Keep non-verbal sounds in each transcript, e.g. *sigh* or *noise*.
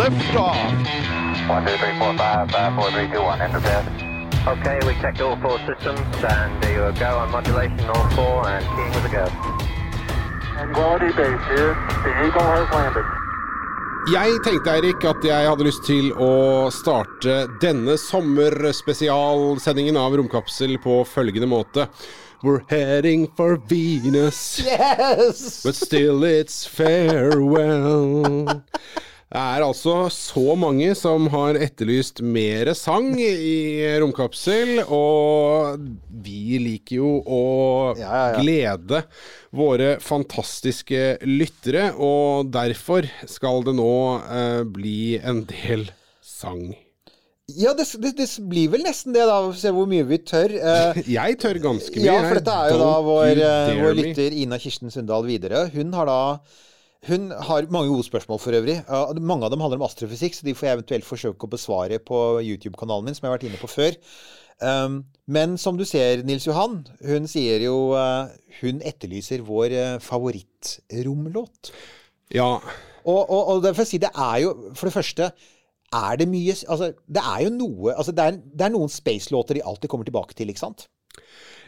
Liftoff. One, two, three, four, five, five, four, three, two, one. Enter bed. Okay, we checked all four systems, and there you go on modulation, all four, and keying with a go. Quality base here. The Eagle has landed. Jeg tenkte, Erik, at jeg hadde lyst til å starte denne sommerspesialsendingen av Romkapsel på følgende måte. We're heading for Venus, Yes! but still it's farewell. Det er altså så mange som har etterlyst mer sang i Romkapsel, og vi liker jo å Ja, ja, ja. glede våre fantastiske lyttere, og derfor skal det nå eh, bli en del sang. Ja, det, det, det blir vel nesten det, da. Se hvor mye vi tør. Eh, *laughs* Jeg tør ganske mye. ja, for dette er jo da vår, eh, vår lytter Ina Kirsten Sundal Widerøe. Hun har da hun har mange gode spørsmål for øvrig. Mange av dem handler om astrofysikk, så de får jeg eventuelt forsøke å besvare på YouTube-kanalen min, som jeg har vært inne på før. Um, men som du ser, Nils Johan, hun sier jo uh, Hun etterlyser vår uh, favorittromlåt. Ja. Og, og, og derfor si, det er jo For det første er det mye Altså, det er jo noe altså, det, er, det er noen space-låter de alltid kommer tilbake til, ikke sant?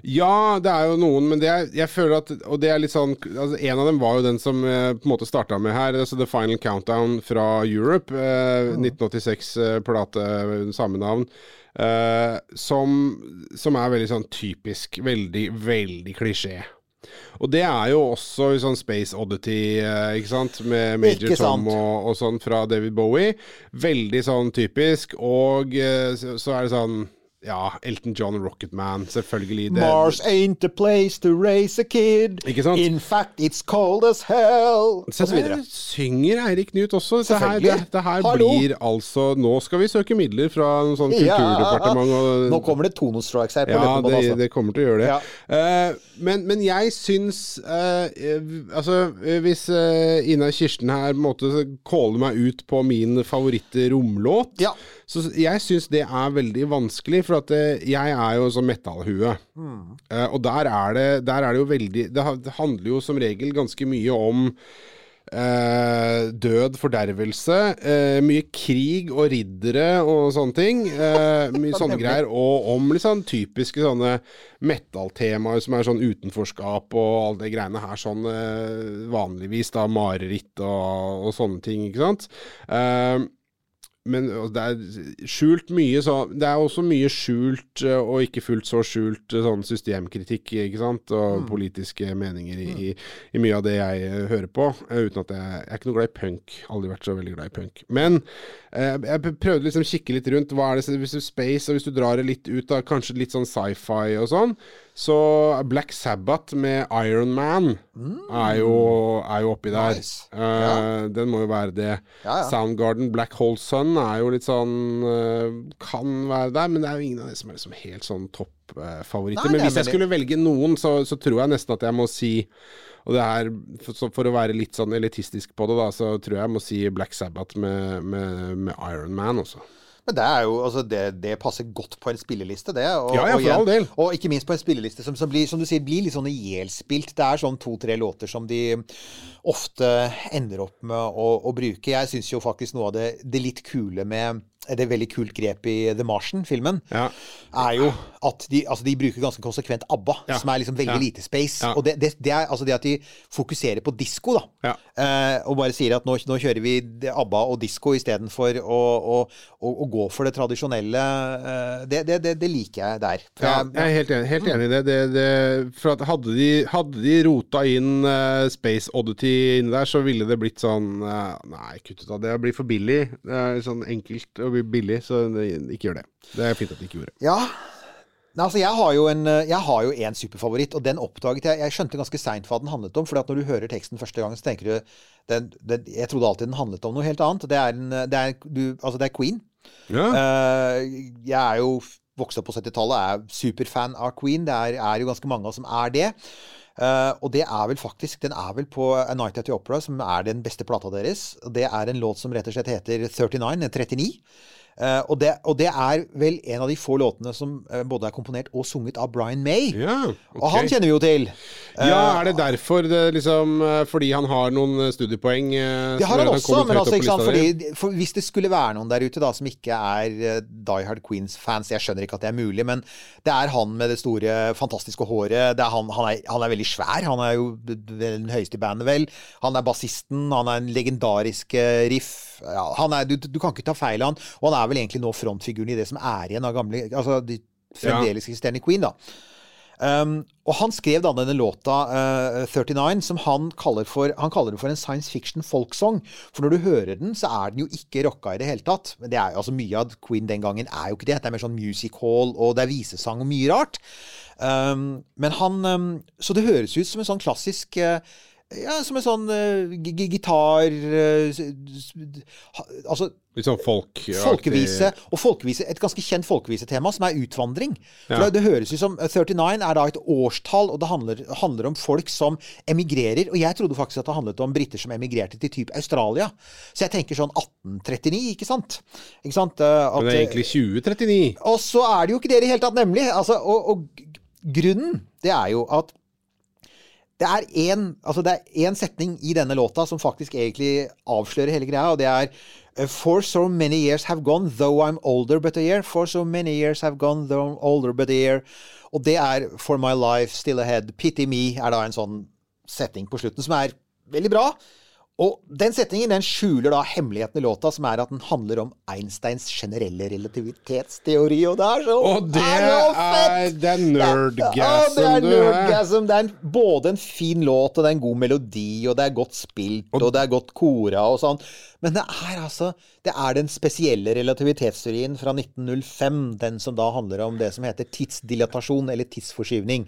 Ja, det er jo noen, men det er, jeg føler at Og det er litt sånn altså En av dem var jo den som eh, på en måte starta med her. Altså The Final Countdown fra Europe. Eh, 1986-plate, samme navn. Eh, som, som er veldig sånn typisk. Veldig, veldig klisjé. Og det er jo også sånn Space Oddity, eh, ikke sant, med Major. Tom og, og sånn fra David Bowie. Veldig sånn typisk. Og eh, så, så er det sånn Ja, Elton John Rocketman, selvfølgelig. Det, Mars ain't a place to raise a kid. In fact, it's cold as hell. Så så videre. synger Eirik Knut også. Det her, det, det her blir altså Nå skal vi søke midler fra en sånn kulturdepartement. Og, Nå kommer det tonostrikes her på ja, det, altså. det kommer til å gjøre det. Ja. Eh, men, men jeg syns eh, Altså, hvis uh, Ina Kirsten her måtte calle meg ut på min favoritt-romlåt, Ja. så jeg syns det er veldig vanskelig, for at eh, jeg er jo sånn metallhue. Eh, og der er, det, der er det jo veldig Det handler jo som regel ganske mye om Eh, død, fordervelse. Eh, mye krig og riddere og sånne ting. Eh, *laughs* mye sånne greier. Og om sånn typiske sånne metal-temaer som er sånn utenforskap og alle de greiene her. Sånn eh, vanligvis da mareritt og, og sånne ting, ikke sant. Men det er skjult mye så Det er også mye skjult eh, og ikke fullt så skjult eh, sånn systemkritikk, ikke sant, og politiske meninger i, i, i mye av det jeg eh, hører på. uten at jeg, jeg er ikke noe glad i punk. Aldri vært så veldig glad i punk. Men eh, jeg prøvde liksom å kikke litt rundt. Hva er det space, og hvis du drar det litt ut, da, kanskje litt sånn sci-fi og sånn, så Black Sabbath med Iron Man er, jo, er jo oppi der. Nice. Eh, Den må jo være det. Ja, ja. Soundgarden, Black Hole Sun er jo litt sånn uh, Kan være der, men det er jo ingen av de som er liksom helt sånn toppfavoritter. Uh, men hvis jeg skulle velge noen, så, så tror jeg nesten at jeg må si og det her, for, for å være litt sånn elitistisk på det, da, så tror jeg jeg må si Black Sabbath med, med, med Iron Man også. Men det er jo, altså det, det passer godt på en spilleliste, det. Og, Ja, ja, og for all del. Og ikke minst på en spilleliste som, som, blir, som du sier, blir litt sånn ihjelspilt. Det er sånn to-tre låter som de ofte ender opp med å, å bruke. Jeg syns jo faktisk noe av det, det litt kule med det veldig kult grep i The Martian-filmen, Ja. er jo at de, altså de bruker ganske konsekvent ABBA, Ja. som er liksom veldig Ja. lite space. Og det, det, det er altså det at de fokuserer på disko, da. Ja. Eh, og bare sier at nå, nå kjører vi ABBA og disko istedenfor å, å, å, å gå for det tradisjonelle. Eh, det, det, liker jeg der. For Ja, jeg- er helt enig, helt enig i det. for hadde, de, hadde de rota inn uh, Space Oddity inni der, så ville det blitt sånn uh, Nei, kutt ut av det. Det blir for billig. Det er sånn enkelt og billig, så ikke gjør det. Det er fint at de ikke gjorde ja. Nei, altså jeg har jo en, eh, jeg har jo en superfavoritt, og den oppdaget jeg Jeg skjønte ganske seint hva den handlet om. For når du hører teksten første gang, så tenker du den, den, Jeg trodde alltid den handlet om noe helt annet. Det er, en, det er, du, altså det er Queen. Ja. Uh, jeg er jo vokst opp på 70-tallet, er superfan av Queen. Det er, er jo ganske mange av oss som er det. Uh, og det er vel faktisk Den er vel på A Night at the Opera, som er den beste plata deres. Det er en låt som rett og slett heter 39, 39. Eh, og, det, og det er vel en av de få låtene som uh, både er komponert og sunget av Brian May. ja, Og han kjenner vi jo til. Ja, er det derfor det liksom eh, Fordi han har noen eh, studiepoeng? eh, Det har han også, men altså, ikke sant, fordi, for hvis det skulle være noen der ute da som ikke er eh, Die Hard Queens-fans Jeg skjønner ikke at det er mulig, men det er han med det store, fantastiske håret. Det er han, han, er, han er veldig svær. Han er jo den høyeste i bandet, vel. Han er bassisten. Han er en legendarisk eh, riff. Ja, han er, du, du kan ikke ta feil av han. Og han er vel egentlig nå frontfiguren i det som er igjen av gamle Altså de fremdeles eksisterende Queen, da. Um, og han skrev da denne låta uh, 39, som han kaller for Han kaller det for en science fiction folksong. For når du hører den, så er den jo ikke rocka i det hele tatt. Men det er jo altså mye av Queen den gangen er jo ikke det. Det er mer sånn music hall, og det er visesang og mye rart. Um, men han um, Så det høres ut som en sånn klassisk eh, ja, som en sånn eh, gi- gitar eh, ha- Altså Litt sånn folk Folkevise, og folkevise, et ganske kjent folkevisetema, som er utvandring. For Ja. det, det høres ut som 39 er da et årstall, og det handler, handler om folk som emigrerer. Og jeg trodde faktisk at det handlet om briter som emigrerte til type Australia. Så jeg tenker sånn 1839, ikke sant? Ikke sant? eh, At, Men det er egentlig 2039. og så er det jo ikke det i det hele tatt, nemlig. Altså, og, og grunnen, det er jo at det er én altså setning i denne låta som faktisk egentlig avslører hele greia, og det er eh, For so many years have gone, though I'm older but a year. For so many years have gone, though I'm older but a year. Og det er For my life still ahead. Pity me er da en sånn setning på slutten som er veldig bra. Og den setningen den skjuler da hemmeligheten i låta, som er at den handler om Einsteins generelle relativitetsteori, og det er så Og det er er, det er nerdgasm, Ja, det er. Det er både en fin låt, og det er en god melodi, og det er godt spilt, og, det er godt kora og sånn. Men det er altså Det er den spesielle relativitetsteorien fra 1905, den som da handler om det som heter tidsdilatasjon, eller tidsforskyvning.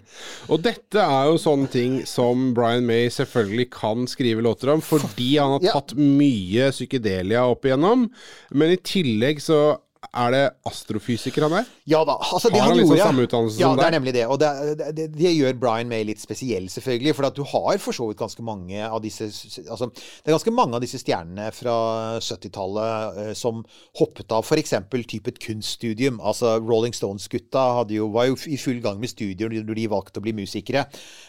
Og dette er jo sånne ting som Brian May selvfølgelig kan skrive låter om, fordi han har Ja. tatt mye psykedelia opp igjennom. Men i tillegg så er det astrofysiker han er. Ja da. altså det Har han han liksom gjorde samme utdannelse ja, som det er nemlig det. Og det, det, det, det gjør Brian May litt spesiell, selvfølgelig. For at du har for så vidt ganske mange av disse altså, Det er ganske mange av disse stjernene fra 70-tallet eh, som hoppet av f.eks. type et kunststudium. Altså Rolling Stones-gutta var jo i full gang med studier når de valgte å bli musikere.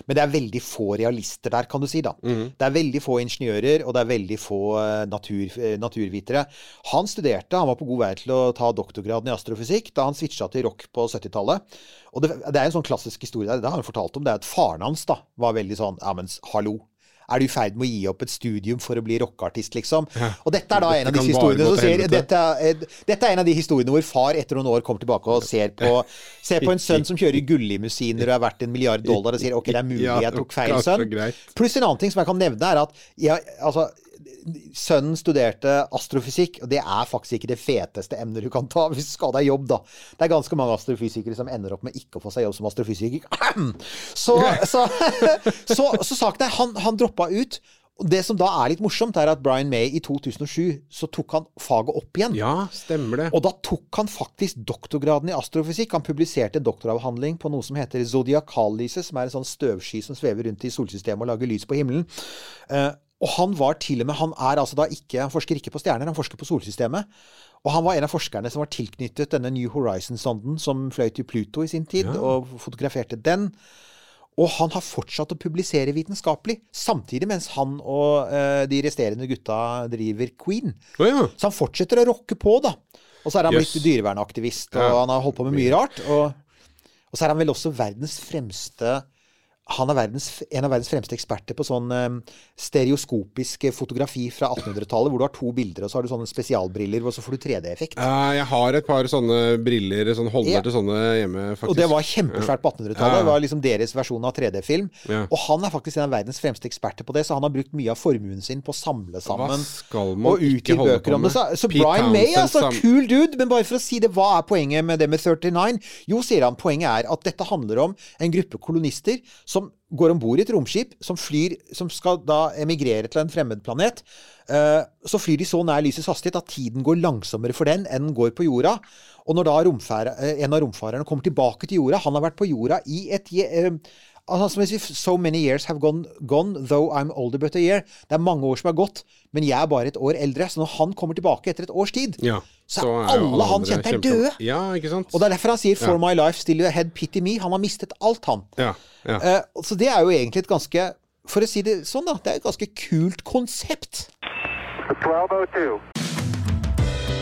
Men det er veldig få realister der, kan du si. da. Mm. Det er veldig få ingeniører, og det er veldig få eh, natur, eh, naturvitere. Han studerte, han var på god vei til å ta doktorgraden i astrofysikk da han switcha til rock på 70-tallet. Og det, det er en sånn klassisk historie der, det har han fortalt om, det er at faren hans da var veldig sånn Ja, men hallo. Er du i ferd med å gi opp et studium for å bli rockeartist, liksom? Og dette er da en av disse historiene som sier dette, dette er en av de historiene hvor far etter noen år kommer tilbake og ser på, ser på en sønn som kjører gullimusiner og er verdt en milliard dollar, og sier ok, det er mulig jeg tok feil, sønn. Pluss en annen ting som jeg kan nevne, er at jeg, altså, sønnen studerte astrofysikk, og det er faktisk ikke det feteste emnet du kan ta hvis du skal ha deg jobb, da. Det er ganske mange astrofysikere som ender opp med ikke å få seg jobb som astrofysiker. Så, så, *laughs* så, så saken er, han, han droppa ut. Det som da er litt morsomt, er at Brian May i 2007 så tok han faget opp igjen. Ja, stemmer det. Og da tok han faktisk doktorgraden i astrofysikk. Han publiserte doktoravhandling på noe som heter zodiakallyset, som er en sånn støvsky som svever rundt i solsystemet og lager lys på himmelen. Og han var til og med Han er altså da ikke Han forsker ikke på stjerner, han forsker på solsystemet. Og han var en av forskerne som var tilknyttet denne New Horizon-sonden som fløy til Pluto i sin tid, og fotograferte den. Og han har fortsatt å publisere vitenskapelig, samtidig mens han og uh, de resterende gutta driver Queen. Oh, ja. Så han fortsetter å rocke på, da. Og så er han yes. blitt dyrevernaktivist, og Ja. han har holdt på med mye rart. Og, og så er han vel også verdens fremste han er verdens, en av verdens fremste eksperter på sånn eh, stereoskopisk fotografi fra 1800-tallet, hvor du har to bilder, og så har du sånne spesialbriller, og så får du 3D-effekt. Eh, jeg har et par sånne briller, sånn holder Ja. til sånne hjemme, faktisk. Og det var kjempesvært på 1800-tallet. Ja. Det var liksom deres versjon av 3D-film. Ja. Og han er faktisk en av verdens fremste eksperter på det, så han har brukt mye av formuen sin på å samle sammen og utgi bøker om det. Så, så Brian May, altså, cool dude. Men bare for å si det, hva er poenget med det med 39? Jo, sier han, poenget er at dette handler om en gruppe kolonister som går om bord i et romskip, som flyr Som skal da emigrere til en fremmed planet. Eh, så flyr de så nær lysets hastighet at tiden går langsommere for den enn den går på jorda. Og når da eh, en av romfarerne kommer tilbake til jorda Han har vært på jorda i et eh, Altså, som jeg sier, So many years have gone, gone, though I'm older but a year. Det er mange år som har gått, men jeg er bare et år eldre. Så når han kommer tilbake etter et års tid, Ja, så er jo alle han kjente er kjempe- døde. Ja, ikke sant? Og det er derfor han sier 'For Ja. my life, still ahead, pity me'. Han har mistet alt, han. Ja, ja. Eh, så det er jo egentlig et ganske For å si det sånn, da. Det er et ganske kult konsept. 1202.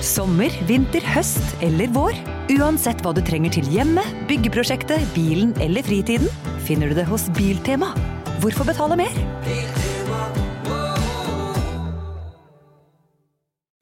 Sommer, vinter, høst eller vår. Uansett hva du trenger til hjemmet, byggeprosjektet, bilen eller fritiden, finner du det hos Biltema. Hvorfor betale mer?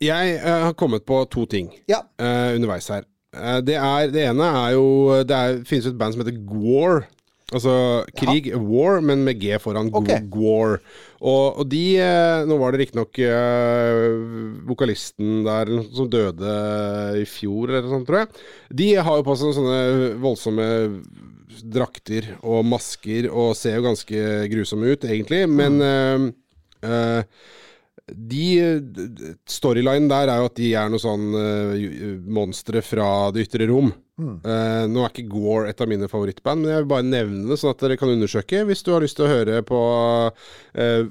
Jeg uh, har kommet på to ting Ja. uh, underveis her. Uh, det, er, det ene er jo Det er, finnes jo et band som heter Gwar. Altså krig, war, men med G foran. Okay. Gwar. Og, og de Nå var det riktignok uh, vokalisten der som døde i fjor, eller noe sånt, tror jeg. De har jo på seg sånne voldsomme drakter og masker og ser jo ganske grusomme ut, egentlig. Men uh, de Storylinen der er jo at de er noe sånn uh, monstre fra det ytre rom. Eh, nå er ikke Gore et av mine favorittband, men jeg vil bare nevne det, sånn at dere kan undersøke hvis du har lyst til å høre på eh,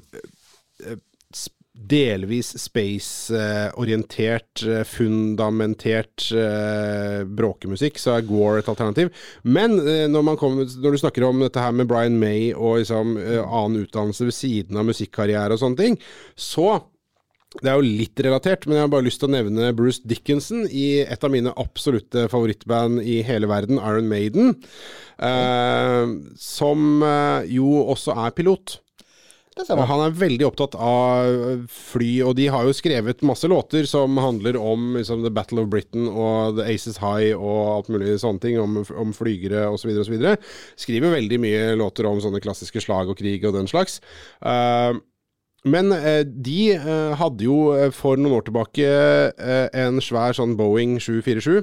delvis space-orientert, fundamentert bråkemusikk, så er Gore et alternativ. Men når, man kommer, når du snakker om dette her med Brian May og liksom, annen utdannelse ved siden av musikkarriere og sånne ting, så det er jo litt relatert, men jeg har bare lyst til å nevne Bruce Dickinson i et av mine absolutte favorittband i hele verden, Iron Maiden. Eh, som eh, jo også er pilot. Og han er veldig opptatt av fly, og de har jo skrevet masse låter som handler om liksom, The Battle of Britain og The Aces High og alt mulig sånne ting, om, om flygere osv. osv. Skriver veldig mye låter om sånne klassiske slag og krig og den slags. Eh, men eh, de eh, hadde jo eh, for noen år tilbake eh, en svær sånn Boeing 747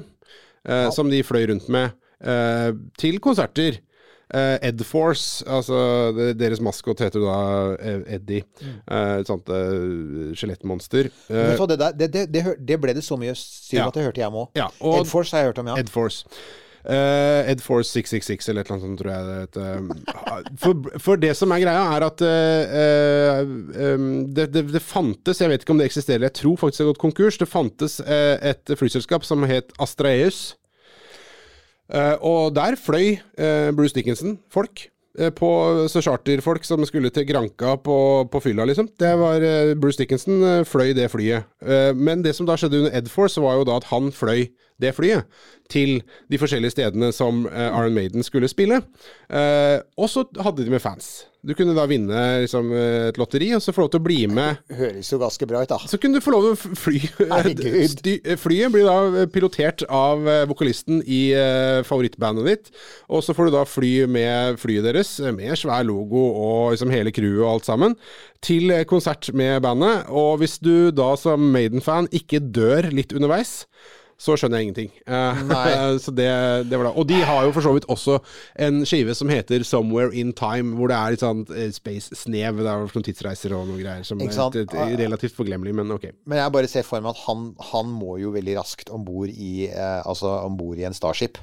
eh, som de fløy rundt med eh, til konserter. Eh, Ed Force, altså deres maskot heter da Eddie. Eh, et sånt skjelettmonster. Det, det, det, det, det ble det så mye syv Ja. at det hørte jeg òg. ja, og Ed Force har jeg hørt om, ja. Ed Eh, Ed Force 666 eller et eller annet sånt, tror jeg det heter. For, for det som er greia, er at eh, eh, um, det, det, det fantes, jeg vet ikke om det eksisterer, jeg tror faktisk det har gått konkurs, det fantes uh, et flyselskap som het Astraeus. Eh, og der fløy eh, Bruce Dickinson folk. eh, På så charterfolk som skulle til Granka på, på fylla, liksom. Det var eh, Bruce Dickinson eh, fløy det flyet. Eh, men det som da skjedde under Ed Force, var jo da at han fløy det flyet til de forskjellige stedene som uh, Iron Maiden skulle spille. Uh, og så hadde de med fans. Du kunne da vinne liksom, eh, et lotteri, og så få lov til å bli med *laughs* Høres jo ganske bra ut, da. så kunne du få lov til å fly. Herregud. Flyet blir da pilotert av vokalisten i favorittbandet ditt. Og så får du da fly med flyet deres, med svær logo og liksom hele crewet og alt sammen, til konsert med bandet. Og hvis du da som Maiden-fan ikke dør litt underveis, så skjønner jeg ingenting. Eh, *laughs* så det, det var da. Og de har jo for så vidt også en skive som heter 'Somewhere in Time', hvor det er litt sånn eh, space-snev. Det er noen tidsreiser og noen greier som er et- et relativt forglemmelig, men ok. Men jeg bare ser for meg at han, han må jo veldig raskt om bord i, eh, altså i en Starship.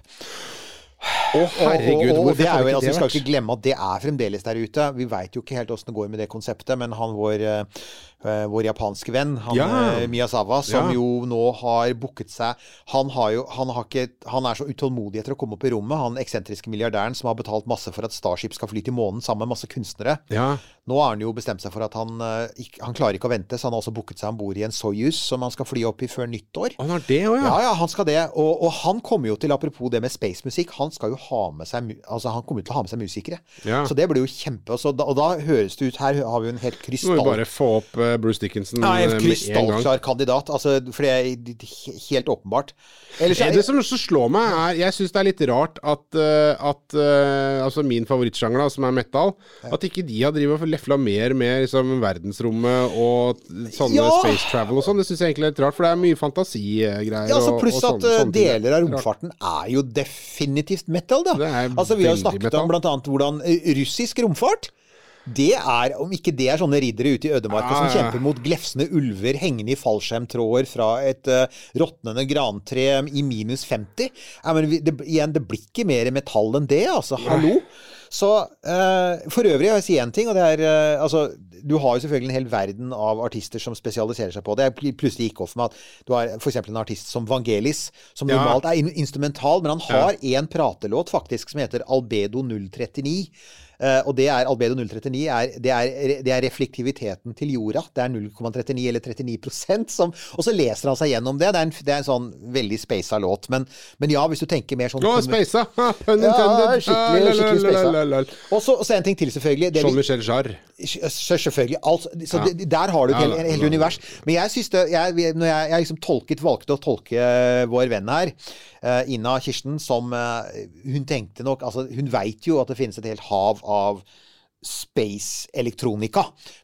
Herregud, og, og, hvorfor det er jo, altså, det Vi skal ikke glemme at det er fremdeles der ute. Vi veit jo ikke helt åssen det går med det konseptet, men han vår, eh, eh, vår japanske venn, han Ja. eh, Miyazawa, som Ja. jo nå har booket seg Han, har jo, han, har ikke, han er så utålmodig etter å komme opp i rommet, han eksentriske milliardæren som har betalt masse for at Starship skal fly til månen sammen med masse kunstnere. Ja. Nå har han jo bestemt seg for at han, han klarer ikke å vente, så han har også booket seg om bord i en Soyuz som han skal fly opp i før nyttår. Han har det òg, Ja, ja. ja, han skal det. Og, og han kommer jo til, apropos det med spacemusikk, han skal jo ha med seg Altså, han kommer til å ha med seg musikere. Ja. Så det blir jo kjempe Og, så da, og da høres det ut Her har vi jo en helt Nå må vi bare få opp uh, Bruce Dickinson ja, en eh, krystallklar kandidat. Altså, for det er helt åpenbart. Ellers er Det som også slår meg, er Jeg syns det er litt rart at, uh, at uh, Altså min favorittsjanger, som er metal, at ikke de har drevet og lefla mer med liksom, verdensrommet og sånne Ja! space travel og sånn. Det syns jeg egentlig er litt rart, for det er mye fantasigreier. Ja, altså Pluss og og sånne- at sånne deler av romfarten er jo definitivt metal, da. Er altså Vi har jo snakket metal. om annet hvordan eh, russisk romfart det er, Om ikke det er sånne riddere ute i ødemarka Ja, som ja. kjemper mot glefsende ulver hengende i fallskjermtråder fra et uh, råtnende grantre i minus 50 ja, men det, Igjen, det blir ikke mer metall enn det, altså. Hallo. Så eh, For øvrig, jeg vil si én ting, og det er eh, Altså, du har jo selvfølgelig en hel verden av artister som spesialiserer seg på det. Jeg plutselig gikk off med at du har f.eks. en artist som Vangelis, som Ja. normalt er instrumental, men han har én pratelåt faktisk som heter Albedo 039. Eh, og det er Albedo 039 er, det, er, det er reflektiviteten til jorda. Det er 0,39 eller 39% som Og så leser han seg gjennom det. Det er en, det er en sånn veldig spasa låt. Men, men ja, hvis du tenker mer sånn Å, spasa! Pun intended! Ja, skikkelig, Ah, skikkelig spasa. Og så en ting til, selvfølgelig. Jean-Michel Jarre. Selvfølgelig. alt så Ja. det, der har du et Ja, helt, helt univers. Men jeg syns det jeg, Når jeg, jeg liksom tolket, valgte å tolke vår venn her, eh, Ina Kirsten, som eh, Hun tenkte nok Altså, hun veit jo at det finnes et helt hav av space-elektronika.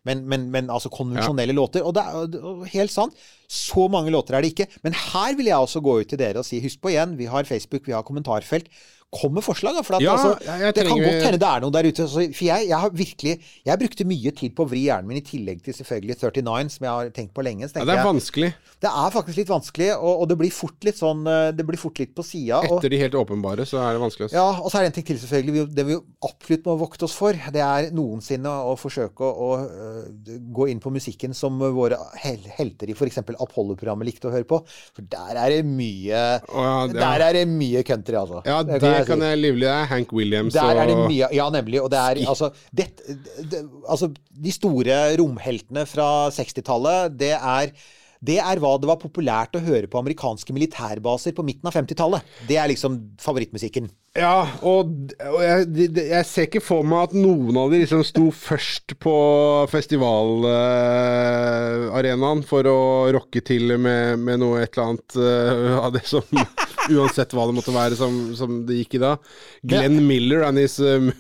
Men, men, men altså konvensjonelle låter. Og det er helt sant. Så mange låter er det ikke. Men her vil jeg også gå ut til dere og si husk på igjen, vi har Facebook, vi har kommentarfelt. Kom med forslag, da. For at, Ja, altså, jeg- jeg det kan godt hende det er noe der ute. Altså, for jeg, jeg har virkelig Jeg brukte mye tid på å vri hjernen min, i tillegg til selvfølgelig 39, som jeg har tenkt på lenge. Så Ja, det er jeg, vanskelig. det er faktisk litt vanskelig, og, og det blir fort litt sånn eh, Det blir fort litt på sida. Etter de helt åpenbare, så er det vanskelig. Også. Ja, og så er det en ting til, selvfølgelig. Det vi absolutt må vokte oss for, det er noensinne å forsøke å, å gå inn på musikken som våre hel helter i f.eks. Apollo-programmet likte å høre på. For der er det mye ja, det- Der er det mye country, altså. Ja, det jeg kan jeg livlig. Er Hank Williams Der er det mye Ja, nemlig. Og det er altså, det, det, altså De store romheltene fra 60-tallet, det er det er hva det var populært å høre på amerikanske militærbaser på midten av 50-tallet. Det er liksom favorittmusikken. Ja, og, og jeg, de- de- jeg ser ikke for meg at noen av de liksom sto først på festivalarenaen for å rocke til med, med noe et eller annet uh, av det som Uansett hva det måtte være som, som det gikk i da. Glenn Miller and his um,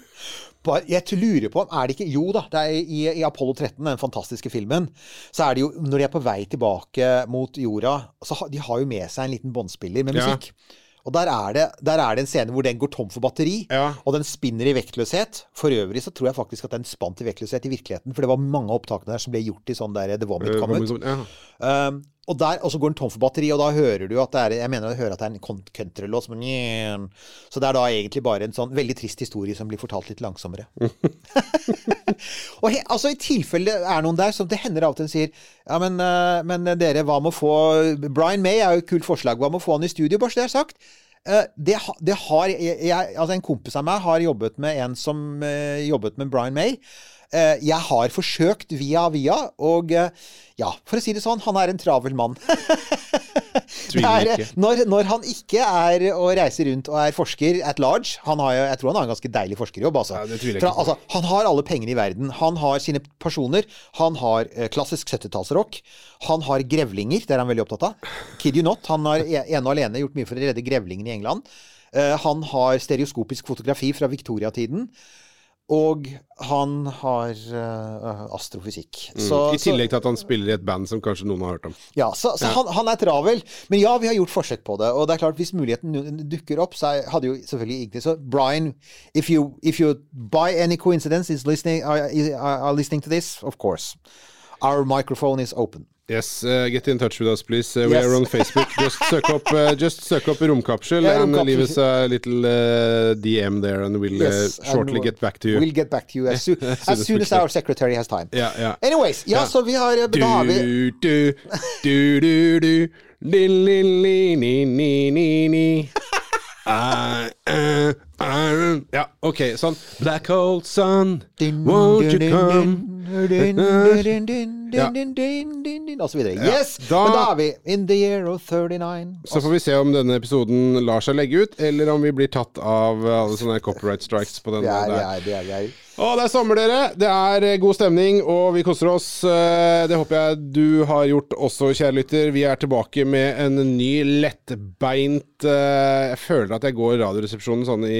Jeg lurer på Er det ikke Jo da, det er i, i Apollo 13, den fantastiske filmen, så er det jo Når de er på vei tilbake mot jorda, så har de har jo med seg en liten båndspiller med Ja. musikk. Og der er, det, der er det en scene hvor den går tom for batteri, og den spinner i vektløshet. For øvrig så tror jeg faktisk at den spant i vektløshet i virkeligheten, for det var mange av opptakene der som ble gjort i sånn der The Vomit kom Comet. Ja, Um, og, der, og så går den tom for batteri, og da hører du at det er Jeg mener jeg hører at det er en countrylåt som. Så det er da egentlig bare en sånn veldig trist historie som blir fortalt litt langsommere. *laughs* og he, altså I tilfelle det er noen der som det hender av og til sier Ja, men, eh, men dere, hva med å få Brian May er jo et kult forslag. Hva med å få han i studio, bare så det er sagt? Eh, det, det har jeg, jeg, altså En kompis av meg har jobbet med en som eh, jobbet med Brian May. Eh, jeg har forsøkt via via, og eh, ja, for å si det sånn, han er en travel mann. *laughs* Er, ikke. når, når han ikke er og reiser rundt og er forsker at large han har, Jeg tror han har en ganske deilig forskerjobb. Altså. Ja, på. altså, han har alle pengene i verden. Han har sine personer. Han har eh, klassisk 70-tallsrock. Han har grevlinger, det er han veldig opptatt av. Kid you not. Han har e- ene og alene gjort mye for å redde grevlingene i England. Uh, han har stereoskopisk fotografi fra Victoriatiden. Og han har uh, astrofysikk. mm, Så- I tillegg til at han spiller i et band som kanskje noen har hørt om. ja, så, så Ja. Han, han er travel. Men ja, vi har gjort forsøk på det. Og det er klart, hvis muligheten dukker opp, så hadde jo selvfølgelig ikke Så Brian, if you, if you by any coincidence is listening, are are listening to this, of course. Our microphone is open. Yes, uh, get in touch with us, please. Uh, we Yes. are on Facebook. Just søk opp, uh, just søk opp Romkapsel yeah, and Romkapsel. leave us a little uh, DM there, and we'll Yes, uh, shortly and get back to you. We'll get back to you as, so as soon as our secretary has time. Yeah, yeah. Anyways, ja, yeah. så vi har Da har vi Du, du, du, du, du, li, li, li, ni, ni, ni, uh, I, ja, ok, sånn. Black hole sun, won't you come? Ja. Og så videre. Ja. Yes! Da- Men da er vi in the year of 39. Så får vi se om denne episoden lar seg legge ut, eller om vi blir tatt av alle sånne copyright strikes på den Det er, det der. er, det er, det er. Å, det er sommer, dere. Det er eh, god stemning, og vi koser oss. Eh, Det håper jeg du har gjort også, kjære lytter. Vi er tilbake med en ny lettbeint eh, Jeg føler at jeg går Radioresepsjonen sånn i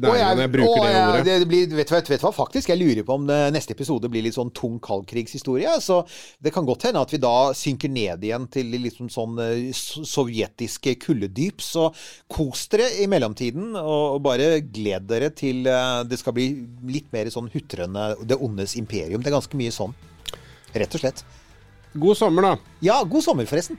nærheten jeg- bruker og det ordet. det, blir, vet, du hva- vet hva, faktisk, jeg lurer på om neste episode blir litt sånn tung kaldkrigshistorie. Så det kan godt hende at vi da synker ned igjen til liksom sånn sovjetiske kuldedyp. Så kos dere i mellomtiden, og, bare gled dere til det skal bli litt mer sånn hutrende Det ondes imperium. Det er ganske mye sånn. Rett og slett. God sommer, da. Ja, god sommer, forresten.